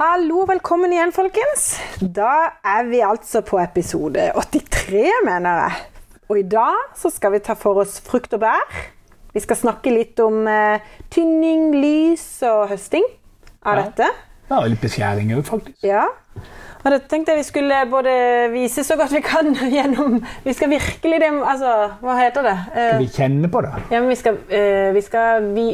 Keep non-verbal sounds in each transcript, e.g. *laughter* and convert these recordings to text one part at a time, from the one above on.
Hallo, velkommen igjen, folkens. Da er vi altså på episode 83, mener jeg. Og i dag så skal vi ta for oss frukt og bær. Vi skal snakke litt om eh, tynning, lys og høsting av Ja. dette. Ja, og litt beskjæring òg, faktisk. Ja. Og da tenkte jeg vi skulle både vise så godt vi kan *laughs* gjennom Vi skal virkelig det Altså, hva heter det? Eh, Vi kjenne på det. ja, men vi skal, eh, vi skal vi,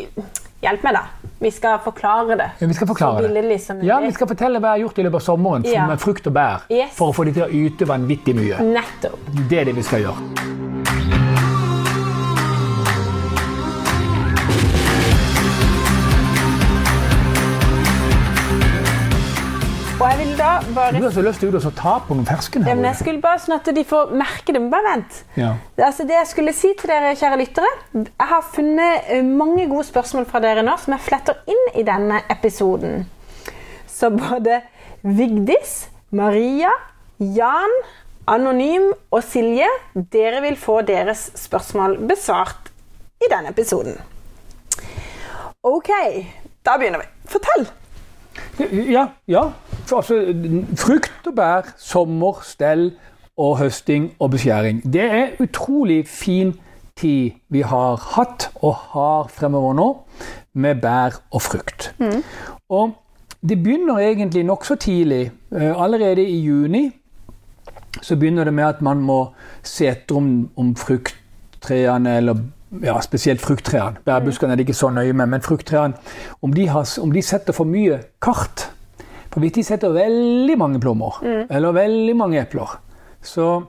Hjelp meg, da. Vi skal forklare det. Ja, vi skal forklare det. Ja, Vi skal fortelle hva jeg har gjort i løpet av sommeren Ja. med frukt og bær. Yes. For å få de til å yte vanvittig mye. Nettopp. Det er det vi skal gjøre. Da bare Du har så lyst til å ta på noen fersken Ja, men her. jeg skulle bare sånn at de får merke det. Men bare vent. Ja. Altså det jeg skulle si til dere, kjære lyttere Jeg har funnet eh, mange gode spørsmål fra dere nå som jeg fletter inn i denne episoden. Så både Vigdis, Maria, Jan, Anonym og Silje, dere vil få deres spørsmål besvart i denne episoden. OK, da begynner vi. Fortell. Ja, ja. Altså, frukt og bær, sommer, stell og høsting og beskjæring. Det er utrolig fin tid vi har hatt og har fremover nå med bær og frukt. Og det begynner egentlig nokså tidlig. Eh, Allerede i juni så begynner det med at man må se etter om, om frukttrærne, eller ja, spesielt frukttrærne, bærbuskene er det ikke så nøye med, men frukttrærne, om de, om de setter for mye kart. For hvis de setter veldig mange plommer, eller veldig mange epler, så,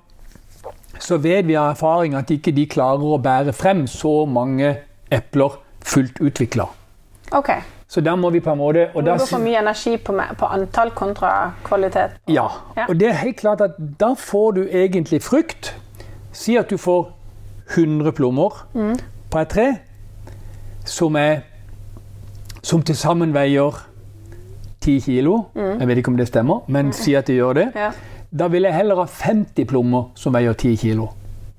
så vet vi av erfaring at ikke de klarer å bære frem så mange epler fullt utvikla. Okay. Så da må vi på en måte og Du bruker for mye energi på, på antall kontra kvalitet. Ja, Ja. og det er helt klart at da får du egentlig frukt. Si at du får 100 plommer på et tre, som er som til sammen veier 10 kilo. Jeg vet ikke om det stemmer, men si at det gjør det. Ja. Da vil jeg heller ha 50 plommer som veier 10 kilo.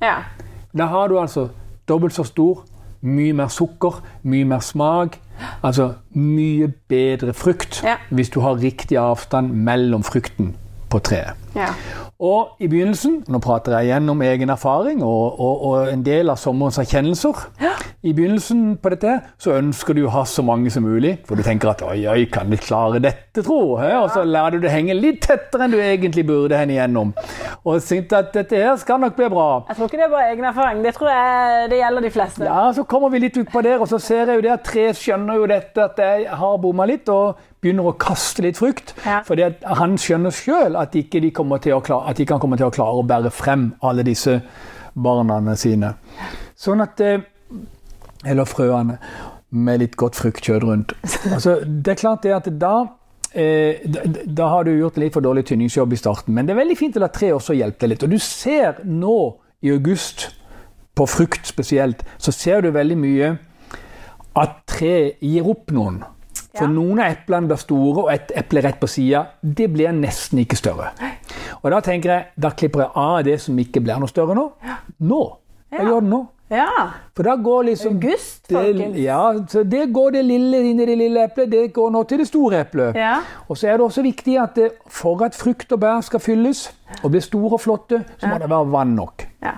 ja. Da har du altså dobbelt så stor, mye mer sukker, mye mer smak. Altså mye bedre frukt Ja. hvis du har riktig avstand mellom frukten på treet. Ja. Og i begynnelsen, nå prater jeg igjen om egen erfaring og, og, og en del av sommerens erkjennelser I begynnelsen på dette så ønsker du å ha så mange som mulig, for du tenker at oi, oi, kan vi klare dette, tro? Ja. Og så lar du det henge litt tettere enn du egentlig burde henge igjennom. Og tenkte at dette her skal nok bli bra. Jeg tror ikke det er bare egen erfaring. Det tror jeg det gjelder de fleste. Ja, så kommer vi litt ut på der, og så ser jeg jo det at tre skjønner jo dette at jeg har bomma litt, og begynner å kaste litt frukt. Ja. For han skjønner sjøl at, ikke de klare, at de, kan komme til å klare å bære frem alle disse barna sine. Sånn at eh, Eller frøene med litt godt fruktkjøtt rundt. Altså, det er klart det at da eh, da, da har du gjort litt for dårlig tynningsjobb i starten. Men det er veldig fint la tre også hjelpe deg litt. Og du ser nå i august, på frukt spesielt, så ser du veldig mye at tre gir opp noen. For Ja. noen av eplene blir store, og et eple rett på sida, det blir nesten ikke større. Og da tenker jeg, da klipper jeg av det som ikke blir noe større nå. Nå. Jeg Ja. gjør det nå. Ja. For da går liksom August, det, ja, så det går det lille inn i det lille eplet, det går nå til det store eplet. Ja. Og så er det også viktig at det, for at frukt og bær skal fylles og bli store og flotte, så må det være vann nok. ja.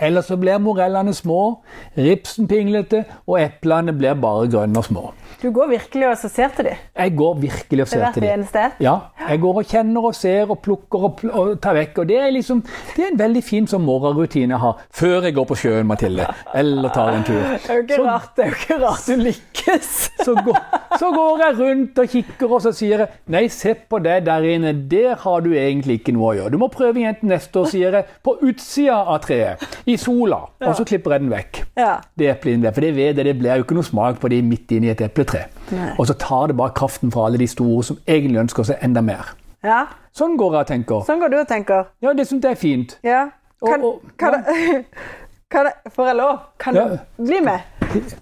Ellers så blir morellene små, ripsen pinglete, og eplene blir bare grønne og små. Du går virkelig og ser til dem. Jeg går virkelig og er ser til dem. Ja, jeg går og kjenner og ser og plukker og, pl og tar vekk. Og det er liksom, det er en veldig fin sånn morgenrutine jeg har før jeg går på sjøen, Mathilde. Eller tar en tur. Det er jo ikke Så- rart, det er jo ikke rart du lykkes. Så går, så går jeg rundt og kikker, og så sier jeg Nei, se på det der inne. Der har du egentlig ikke noe å gjøre. Du må prøve igjen til neste år, sier jeg. På utsida av treet. I sola. Og så klipper jeg den vekk. Ja. Det eplet inni der. For det vet jeg, det blir jo ikke noe smak på det midt inni et epletre. Nei. Og så tar det bare kraften fra alle de store som egentlig ønsker seg enda mer. ja. Sånn går jeg og tenker. Sånn går du og tenker. Ja, det syns jeg er fint. Ja. Kan, Og- og- kan, ja. *laughs* kan Får jeg lov? Kan Ja. du bli med?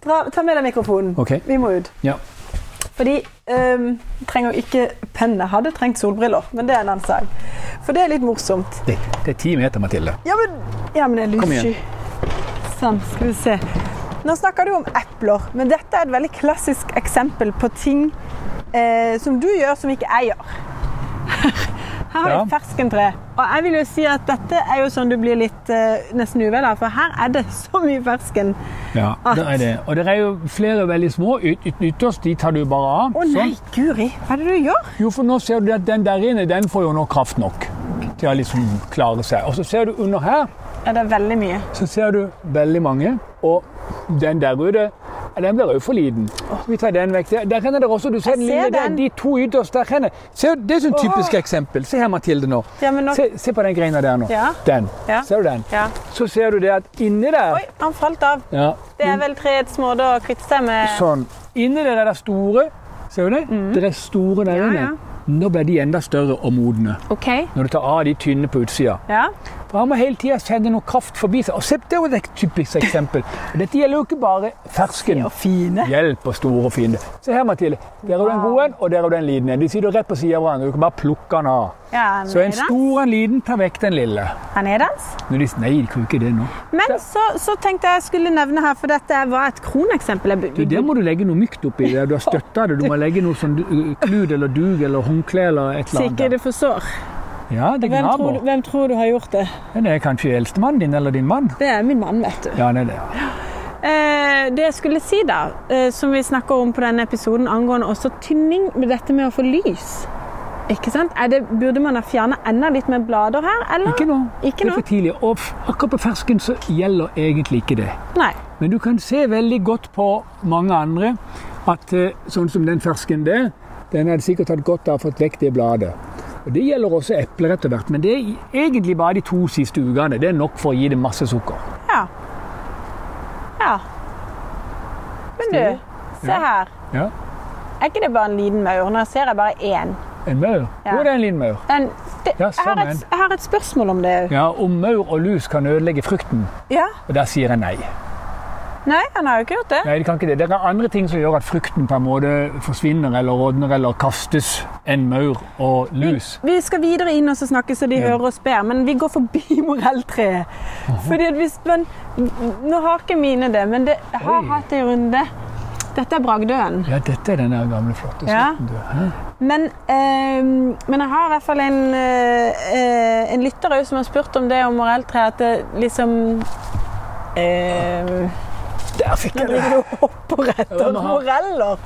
Dra, ta med deg mikrofonen. Okay. Vi må ut. Ja. Fordi um, trenger ikke penne. Hadde trengt solbriller, men det er en annen sak. For det er litt morsomt. Det, det er ti meter, Mathilde. Ja, men, ja, men det er lyssky. Sånn, skal vi se. Nå snakker du om epler, men dette er et veldig klassisk eksempel på ting eh, som du gjør som ikke jeg gjør. *laughs* Her har vi Ja. et ferskentre, og jeg vil jo si at dette er jo sånn du blir litt eh, nesten uvel av, for her er det *laughs* så mye fersken. Ja, At- det er det. Og det er jo flere veldig små. Yt, yt, ytterst de tar du bare av. Å nei, guri, hva er det du gjør? Jo, for nå ser du at den der inne, den får jo nå kraft nok til å liksom klare seg. Og så ser du under her, Er det veldig mye? så ser du veldig mange. Og den der ute, den blir jo for liten. Vi tar den vekk. Der, der det også, du ser den lille der, de to ytterst der renner. Se, det er sånn typisk eksempel. Se her, Mathilde, nå. Ja, nå Se, se på den greina der nå. Ja. Den. Ja. Ser du den? Ja. Så ser du det at inni der Oi, han falt av. ja, Det er vel treets måte å kvitte seg med Sånn. Inni det der store, ser du det? Det er store der Mm. Ja, inne. Nå blir de enda større og modne. Okay. Når du tar av de tynne på utsida. For Han må hele tida sende noe kraft forbi seg. Og se, Det er jo et typisk eksempel. Og Dette gjelder jo ikke bare fersken. Og fine. Hjelp og store og fine. Se her, Mathilde. Der er jo den gode en, og der er jo den lidende. en. De sitter rett på sida av hverandre. Du kan bare plukke den av. Ja, Så en stor og en liten tar vekk den lille. Han Er dans? Nei, de kan jo ikke det nå. Men så, så tenkte jeg jeg skulle nevne her, for dette var et kroneksempel. Du, der må du legge noe mykt oppi. Der du har støtta det. Du må legge noe sånn klut eller dug eller håndkle eller et Så eller ikke annet. det forsår. Ja, det Hvem tror, du, hvem tror du har gjort det? Det er kanskje eldstemannen din eller din mann. Det er min mann, vet du. Ja, det er det. Eh, det jeg skulle si, da, eh, som vi snakker om på denne episoden angående også tynning med dette med å få lys. Ikke sant? Det, burde man ha fjerna enda litt mer blader her, eller? Ikke nå. Ikke det er for tidlig. Og akkurat på fersken så gjelder egentlig ikke det. Nei. Men du kan se veldig godt på mange andre at eh, sånn som den fersken der, den hadde sikkert hatt godt av å fått vekk det bladet. Og Det gjelder også epler etter hvert, men det er egentlig bare de to siste ukene. Det er nok for å gi det masse sukker. Ja. Ja. Men du, se Ja. her. Ja. Er ikke det bare en liten maur? Nå ser jeg bare én. En maur? Ja. Er det en liten maur? En, det, Ja, jeg, har et, jeg har et spørsmål om det òg. Ja, Om maur og lus kan ødelegge frukten, Ja. og der sier jeg nei. Nei, han har jo ikke gjort det. Nei, det kan ikke det. Det er andre ting som gjør at frukten på en måte forsvinner eller rådner eller kastes enn maur og lus. Vi skal videre inn og så snakke så de Ja. hører oss bedre, men vi går forbi *laughs* morelltreet. Fordi at hvis man Nå har ikke mine det, men det har Oi. hatt en runde. Dette er bragdøen. Ja, dette er den gamle, flotte Ja. Hæ? Men, eh, men jeg har i hvert fall en, eh, eh, en lytter som har spurt om det om morelltreet, At det liksom eh, Der fikk jeg det! driver du og hopper etter nå har- moreller.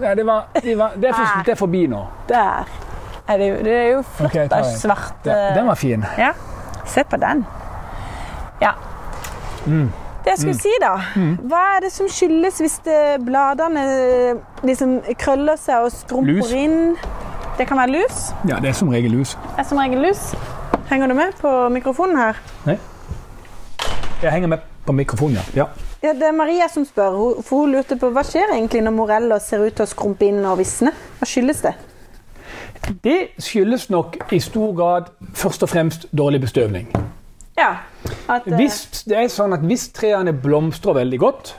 Ja, det, var, det, var, det, er for, det er forbi nå. Der. Er det, det er jo flott Ok, jeg tar av en. svart Den, den var fin. Ja, se på den. Ja. Mm. Det jeg skulle si da, hva er det som skyldes hvis det bladene liksom krøller seg og skrumper Lus. inn? Det kan være lus. Ja, det er som regel lus. Det er som regel lus. Henger du med på mikrofonen her? Nei. Jeg henger med på mikrofonen, ja. ja. Ja, det er Maria som spør, for hun lurte på hva skjer egentlig når moreller ser ut til å skrumpe inn og visne? Hva skyldes det? Det skyldes nok i stor grad først og fremst dårlig bestøvning. Ja, at, eh, Hvis det er sånn at hvis trærne blomstrer veldig godt,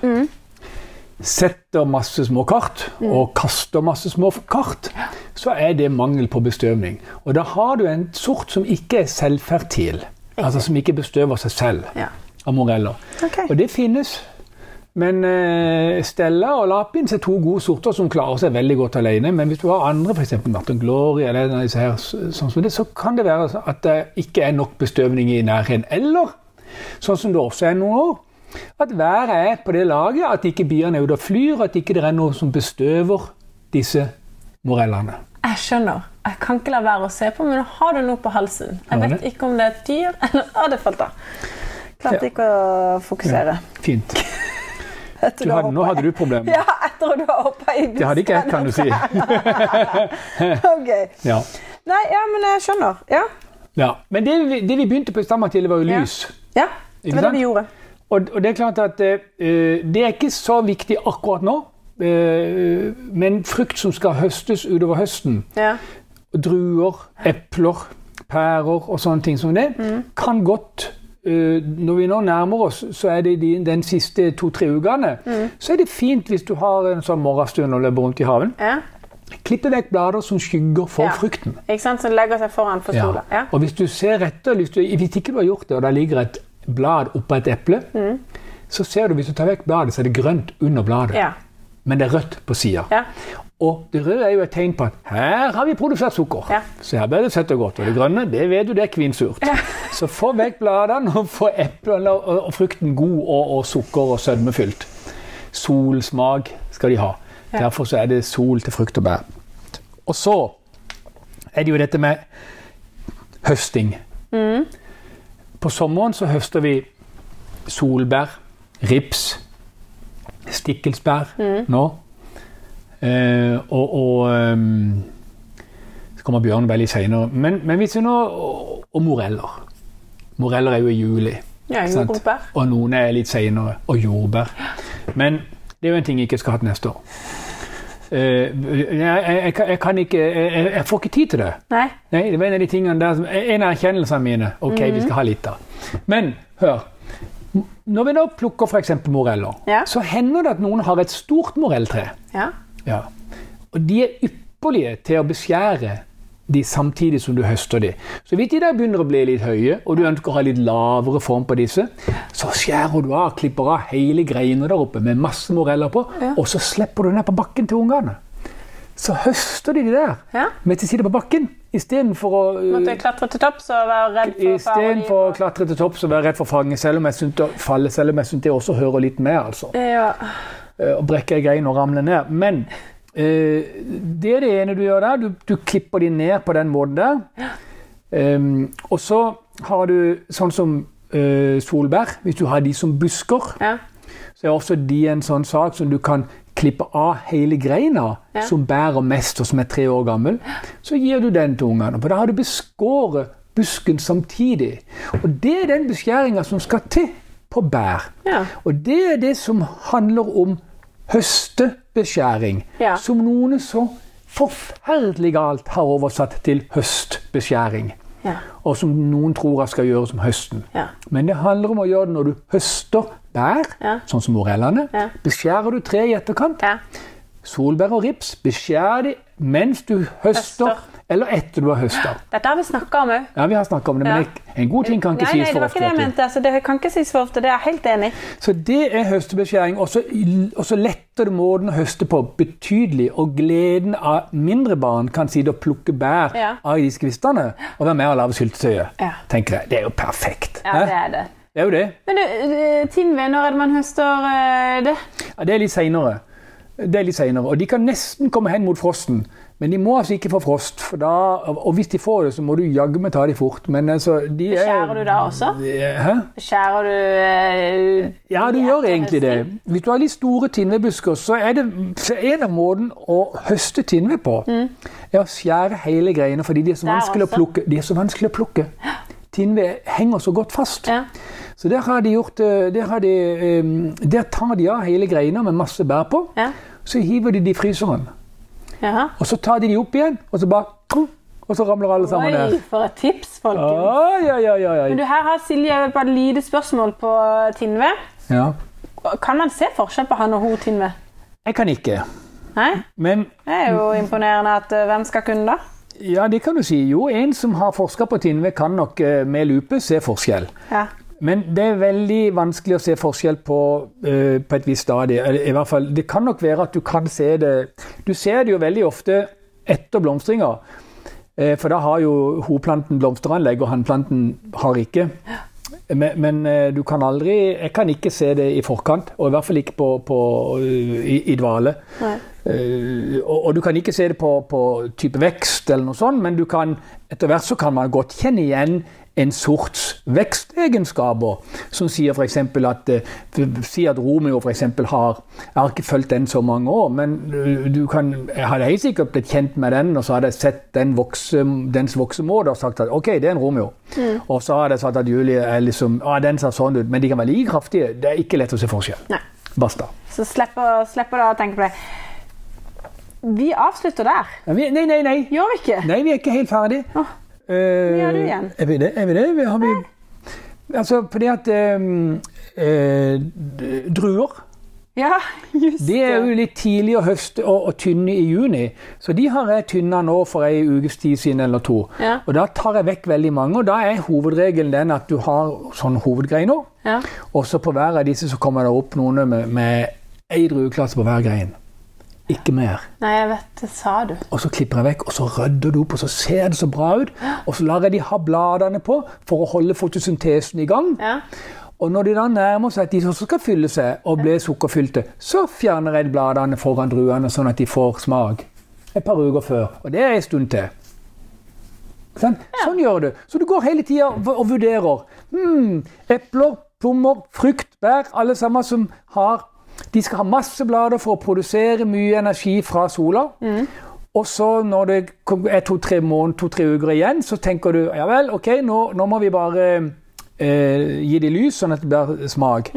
setter masse små kart og kaster masse små kart, så er det mangel på bestøvning. Og da har du en sort som ikke er selvfertil, altså som ikke bestøver seg selv Ja. av moreller. Ok. Og det finnes. Men eh, Stella og Lapins er to gode sorter som klarer seg veldig godt alene. Men hvis du har andre, f.eks. Martin Glory, eller disse her, sånn som det, så kan det være at det ikke er nok bestøvning i nærheten. Eller sånn som det også er noen år, at været er på det laget at ikke biene er ute og flyr, at ikke det er noe som bestøver disse morellene. Jeg skjønner. Jeg kan ikke la være å se på, men nå har du noe på halsen. Jeg vet ikke om det er et dyr *laughs* eller Å, det falt av. Klarte ikke å fokusere. Fint. Hadde, nå hadde du problemer. *laughs* Ja, etter at du har hoppa i Det hadde ikke jeg, kan du si. *laughs* Ok. Ja. Nei, ja, men jeg skjønner. Ja. ja. Men det, det vi begynte på i stad, var jo lys. ja. Det var det vi gjorde. Og, og det er klart at uh, det er ikke så viktig akkurat nå. eh, men frukt som skal høstes utover høsten, Ja. druer, epler, pærer og sånne ting som det, kan godt Når vi nå nærmer oss, så er det de, den siste to-tre ukene, så er det fint hvis du har en sånn morgenstund og løper rundt i haven. ja. Klippe vekk blader som skygger for Ja. frukten. Ikke sant? Som legger seg foran for sola. Ja. Og hvis du ser etter, hvis, du, hvis ikke du har gjort det, og der ligger et blad oppå et eple, så ser du hvis du tar vekk bladet, så er det grønt under bladet. Ja. Men det er rødt på sida. Ja. Og det røde er jo et tegn på at her har vi produsert sukker. Ja. Så her ble det søtt og godt. Og det grønne, det vet du, det er kvinsurt. Så få vekk bladene og få eplene og, og frukten god og, og sukker- og sødmefylt. Solsmak skal de ha. Ja. Derfor så er det sol til frukt og bær. Og så er det jo dette med høsting. Mm. På sommeren så høster vi solbær, rips, stikkelsbær Mm. nå. Eh, og og um, så kommer bjørn veldig seinere. Men, men hvis vi nå Og, og moreller. Moreller er jo i juli. Ja, jordbær. Og noen er litt seinere. Og jordbær. Men det er jo en ting jeg ikke skal ha til neste år. Uh, jeg, jeg, jeg, kan- ikke jeg, jeg får ikke tid til det. Nei. Nei, det var en av de tingene der som, En av erkjennelsene mine. Ok, vi skal ha litt av. Men hør. Når vi da plukker f.eks. moreller, Ja. så hender det at noen har et stort morelltre. Ja. Ja. Og de er ypperlige til å beskjære de samtidig som du høster de. Så hvis de der begynner å bli litt høye, og du ønsker å ha litt lavere form på disse, så skjærer du av, klipper av hele greiner der oppe med masse moreller på, Ja. og så slipper du ned på bakken til ungene. Så høster de de der Ja. mens de sitter på bakken, istedenfor å Måtte jeg klatre til topps og være redd for Istedenfor å klatre til topps og være redd for fange, selv om jeg synes det, falle, selv om jeg synes det også hører litt med. altså. Ja. Eh, og brekke jeg grein og ramle ned. Men eh, det er det ene du gjør der. Du, du klipper de ned på den måten der. Um, og så har du sånn som uh, solbær. Hvis du har de som busker, ja. så er også de en sånn sak som du kan klippe av hele greina Ja. som bærer mest, og som er tre år gammel. Så gir du den til ungene. For da har du beskåret busken samtidig. Og det er den beskjæringa som skal til på bær. Ja. Og det er det som handler om høstebeskjæring. Ja. Som noen så forferdelig galt har oversatt til høstbeskjæring. Ja. Og som noen tror jeg skal gjøre som høsten. Ja. Men det handler om å gjøre det når du høster bær, sånn som morellene. Beskjærer du tre i etterkant. ja. Solbær og rips, beskjær de mens du høster, Høster. Eller etter du har høsta. *gasps* Dette har vi snakka om òg. Ja, vi har snakket om det, men Ja. en god ting kan ikke Nei, nei, det var ikke det jeg mente. Altså, det kan ikke sies for ofte. Det er jeg helt enig i. Så det er høstebeskjæring. Og så, letter det måten å høste på betydelig. Og gleden av mindre barn kan sitte og plukke bær Ja. av disse kvistene og være med og lage syltetøyet. Ja. tenker jeg. Det er jo perfekt. Ja, det er det. det er jo det. Men du, eh, Tinve, når er det man høster eh, det? Ja, det er litt seinere. Det er litt senere. Og de kan nesten komme hen mot frosten. Men de må altså ikke få frost. For da, og hvis de får det, så må du jaggu meg ta de fort. Men altså, de er Skjærer du da også? Hæ? Skjærer du uh, Ja, du gjør egentlig det. Hvis du har litt store tinvebusker, så er det så en av måten å høste tinve på, er å skjære hele greiene, fordi de er så Der vanskelig å plukke. De er så vanskelig å plukke. Tinve henger så godt fast. Ja. Så der har de gjort eh, der, har de, eh, der tar de av hele greina med masse bær på. Ja. Så hiver de de i fryseren. Og så tar de de opp igjen, og så bare Og så ramler alle sammen Oi, ned. for et tips, folkens. Oi, oi, oi, oi. Men du, Her har Silje bare et lite spørsmål på Tinve. Ja. Kan man se forskjell på han og hun Tinve? Jeg kan ikke. Nei? Men Det er jo imponerende at eh, Hvem skal kunne da? ja, det kan du si. Jo, en som har forska på tinve, kan nok eh, med lupe se forskjell. Ja. Men det er veldig vanskelig å se forskjell på, uh, på et visst stadie. I hvert fall, det kan nok være at du kan se det Du ser det jo veldig ofte etter blomstringa. Uh, for da har jo hoplanten blomsteranlegg, og hannplanten har ikke. Men, men uh, du kan aldri Jeg kan ikke se det i forkant, og i hvert fall ikke på, på, eh, i, i dvale. Nei. Eh, og, og du kan ikke se det på, på type vekst, eller noe sånt, men du kan, etter hvert så kan man godt kjenne igjen en sorts vekstegenskaper, som sier f.eks. at eh, Si at Romeo for har Jeg har ikke fulgt den så mange år, men eh, du kan, jeg hadde helt sikkert blitt kjent med den, og så hadde jeg sett den vokse, dens voksemåte og sagt at OK, det er en Romeo. Og så hadde jeg sagt at Julie er liksom ah, den ser sånn ut, men de kan være like kraftige. Det er ikke lett å se forskjell. Nei. Basta. Så slipper, slipper å tenke på det. Vi avslutter der. Vi- Nei, nei, nei. Gjør vi ikke? Nei, vi er ikke helt ferdig. Åh, Eh, gjør du igjen? Er vi det? Er vi det? Har vi, altså, fordi at um, eh, druer Ja, *laughs* just De er jo litt tidlig å høste og, og tynne i juni, så de har jeg tynna nå for ei ukes tid siden eller to. Ja. Og Da tar jeg vekk veldig mange, og da er hovedregelen den at du har sånn hovedgreiner. Ja. Og så på hver av disse så kommer det opp noen med, med ei drueklasse på hver grein. Ikke mer. Nei, jeg vet det, sa du. Og så klipper jeg vekk, og så rydder du opp, og så ser det så bra ut. Og så lar jeg de ha bladene på for å holde fotosyntesen i gang. Ja. Og når de da nærmer seg at de også skal fylle seg og bli sukkerfylte, så fjerner jeg bladene foran druene, sånn at de får smak et par uker før. Og det er en stund til. Sånn, sånn gjør du. Så du går hele tida og vurderer. Hmm, epler, plommer, frukt, bær, alle sammen som har De skal ha masse blader for å produsere mye energi fra sola. Og så når det er to-tre måneder, to-tre uker igjen, så tenker du ja vel, ok, nå, nå må vi bare eh, gi det lys, sånn at det blir smak.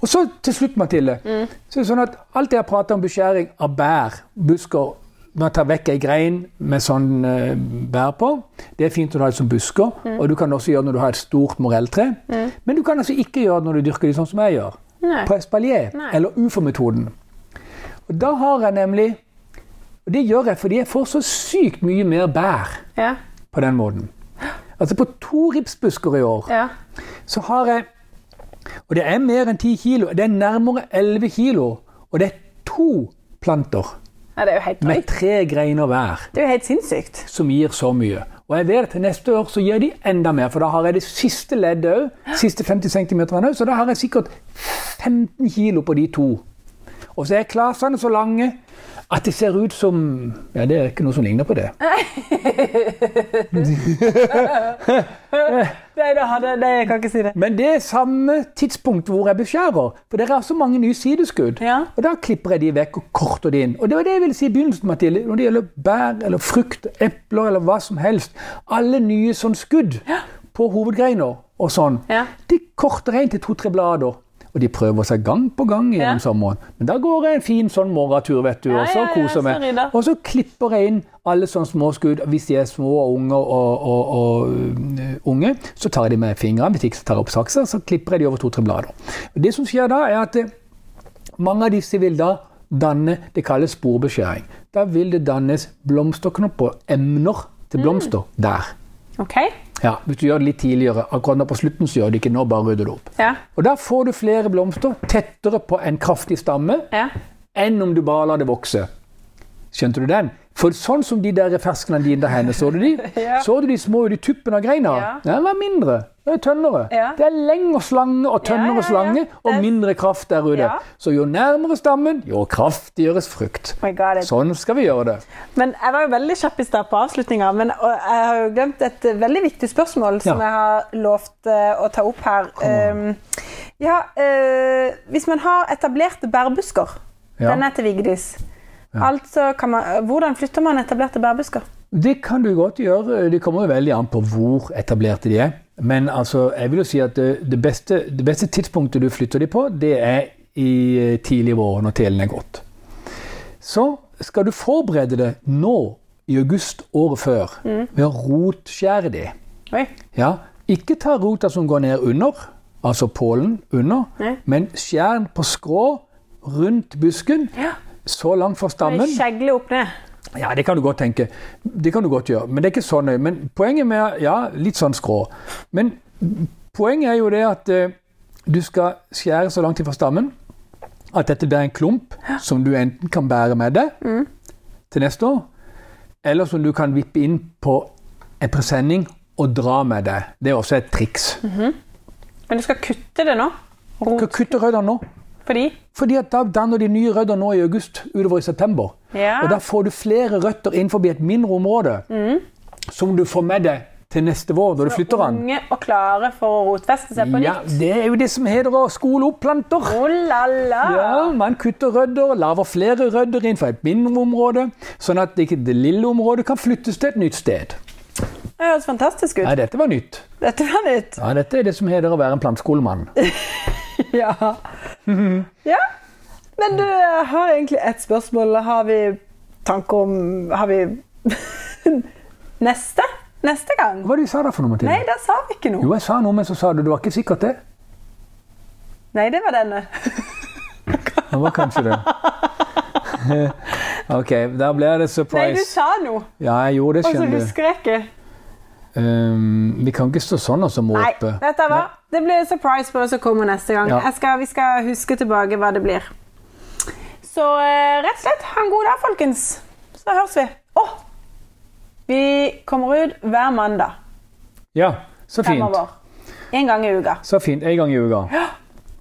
Og så til slutt, Mathilde, så er det sånn at alt jeg prater om beskjæring av bær, busker Man tar vekk ei grein med sånn eh, bær på. Det er fint å ha det som busker. Og du kan også gjøre det når du har et stort morelltre. Men du kan altså ikke gjøre det når du dyrker det sånn som jeg gjør. Nei. På espalier, Nei. eller UFO-metoden. Og da har jeg nemlig Og det gjør jeg fordi jeg får så sykt mye mer bær Ja. på den måten. Altså på to ripsbusker i år Ja. så har jeg Og det er mer enn 10 kilo. Det er nærmere 11 kilo. Og det er to planter ja. Det er jo helt med tre greiner hver Det er jo helt sinnssykt. som gir så mye. Og jeg vet at neste år så gjør de enda mer, for da har jeg det siste leddet òg. Siste 50 cm òg. Så da har jeg sikkert 15 kilo på de to. Og så er klasene så lange at det ser ut som Ja, det er ikke noe som ligner på det. Nei, *laughs* det, hadde, nei, jeg kan ikke si det. Men det er samme tidspunkt hvor jeg beskjærer. For det er så mange nye sideskudd. Ja. Og da klipper jeg de vekk og korter de inn. Og det var det jeg ville si i begynnelsen, Mathilde. Når det gjelder bær eller frukt, epler eller hva som helst. Alle nye sånn skudd på hovedgreiner og sånn. Ja. De korter inn til to-tre blader. Og de prøver seg gang på gang gjennom Ja. sommeren. Men da går jeg en fin sånn morgentur, vet du, Ja, og så ja, ja, koser så meg. rydder. Og så klipper jeg inn alle sånne små skudd. Hvis de er små og unge, og, og, og øh, unge, så tar jeg de med fingrene. Hvis ikke så tar jeg opp saksa, så klipper jeg de over to-tre blader. Det som skjer da, er at eh, mange av disse vil da danne Det kalles sporbeskjæring. Da vil det dannes blomsterknopper, emner til blomster, der. OK. Ja, Hvis du gjør det litt tidligere, akkurat nå på slutten, så gjør det ikke nå, bare rydder du opp. Ja. Og Da får du flere blomster tettere på en kraftig stamme Ja. enn om du bare lar det vokse. Skjønte du den? For sånn som de der ferskene dine der henne, så du de? *laughs* Ja. Så du de små ute i tuppen av greina? Ja. Den var mindre. Det er tønnere. Ja. Det er lengre slange og tønnere Ja, slange og mindre kraft der ute. Så jo nærmere stammen, jo kraftigere frukt. Oh Sånn skal vi gjøre det. Men jeg var jo veldig kjapp i stad på avslutninga, men og jeg har jo glemt et eh, veldig viktig spørsmål som jeg har lovt eh, å ta opp her. Um, ja, uh, hvis man har etablerte bærbusker, Ja. den er til Vigdis. Altså, kan man, hvordan flytter man etablerte bærbusker? Det kan du godt gjøre. Det kommer jo veldig an på hvor etablerte de er. Men altså, jeg vil jo si at det, beste, det beste tidspunktet du flytter de på, det er i eh, tidlig vår når telen er gått. Så skal du forberede det nå i august året før ved å rotskjære de. Oi. Ja, ikke ta rota som går ned under, altså pålen under, Nei. men skjær den på skrå rundt busken, Ja. Så langt fra stammen. Skjegle opp ned. Ja, det kan du godt tenke. Det kan du godt gjøre. Men det er ikke så nøye. Men poenget med Ja, litt sånn skrå. Men poenget er jo det at eh, du skal skjære så langt ifra stammen at dette blir en klump som du enten kan bære med deg til neste år, eller som du kan vippe inn på en presenning og dra med deg. Det er også et triks. Men du skal kutte det nå? Du skal kutte røttene nå. Fordi? Fordi at da danner de nye røtter nå i august utover i september. Ja. Og da får du flere røtter innenfor et mindre område som du får med deg til neste vår når du flytter den. Unge og klare for å rotfeste seg på nytt. Ja, det er jo det som heter å skole opp planter. Oh la la! Ja, Man kutter rødder, lager flere rødder innenfor et mindre område, sånn at ikke det lille området kan flyttes til et nytt sted. Det høres fantastisk ut. Ja, dette var nytt. Dette var nytt. Ja, Dette er det som heter å være en planteskolemann. *laughs* Ja. *laughs* ja. Men du, jeg har egentlig ett spørsmål. Har vi tanker om Har vi *laughs* Neste? Neste gang? Hva var det du sa da for noe, Mathilde? Nei, da sa vi ikke noe. Jo, jeg sa noe, men så sa du det var ikke sikkert det. Nei, det var denne. *laughs* Det var kanskje det. OK, da blir det Nei, du sa noe, Ja, jeg gjorde det, og så skjønner du. husker jeg ikke. Um, vi kan ikke stå sånn og så Nei, vet du hva? Det blir surprise på hva som kommer neste gang. Ja. Skal, vi skal huske tilbake hva det blir. Så eh, rett og slett, ha en god dag, folkens. Så høres vi. Å! Vi kommer ut hver mandag Ja, så fint. fremover. En gang i uka. Så fint. En gang i uka. Ja,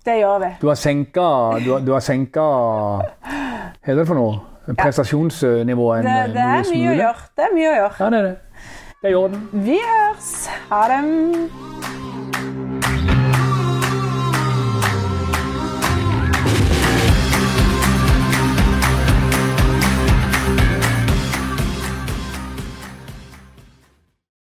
Det gjør vi. Du har senka Du har, du har senka Hva er det for noe? Prestasjonsnivået en Det, det er mye mye å gjøre. Det er mye å gjøre. Ja, det er det. Det er i orden. Vi høres. Ha det.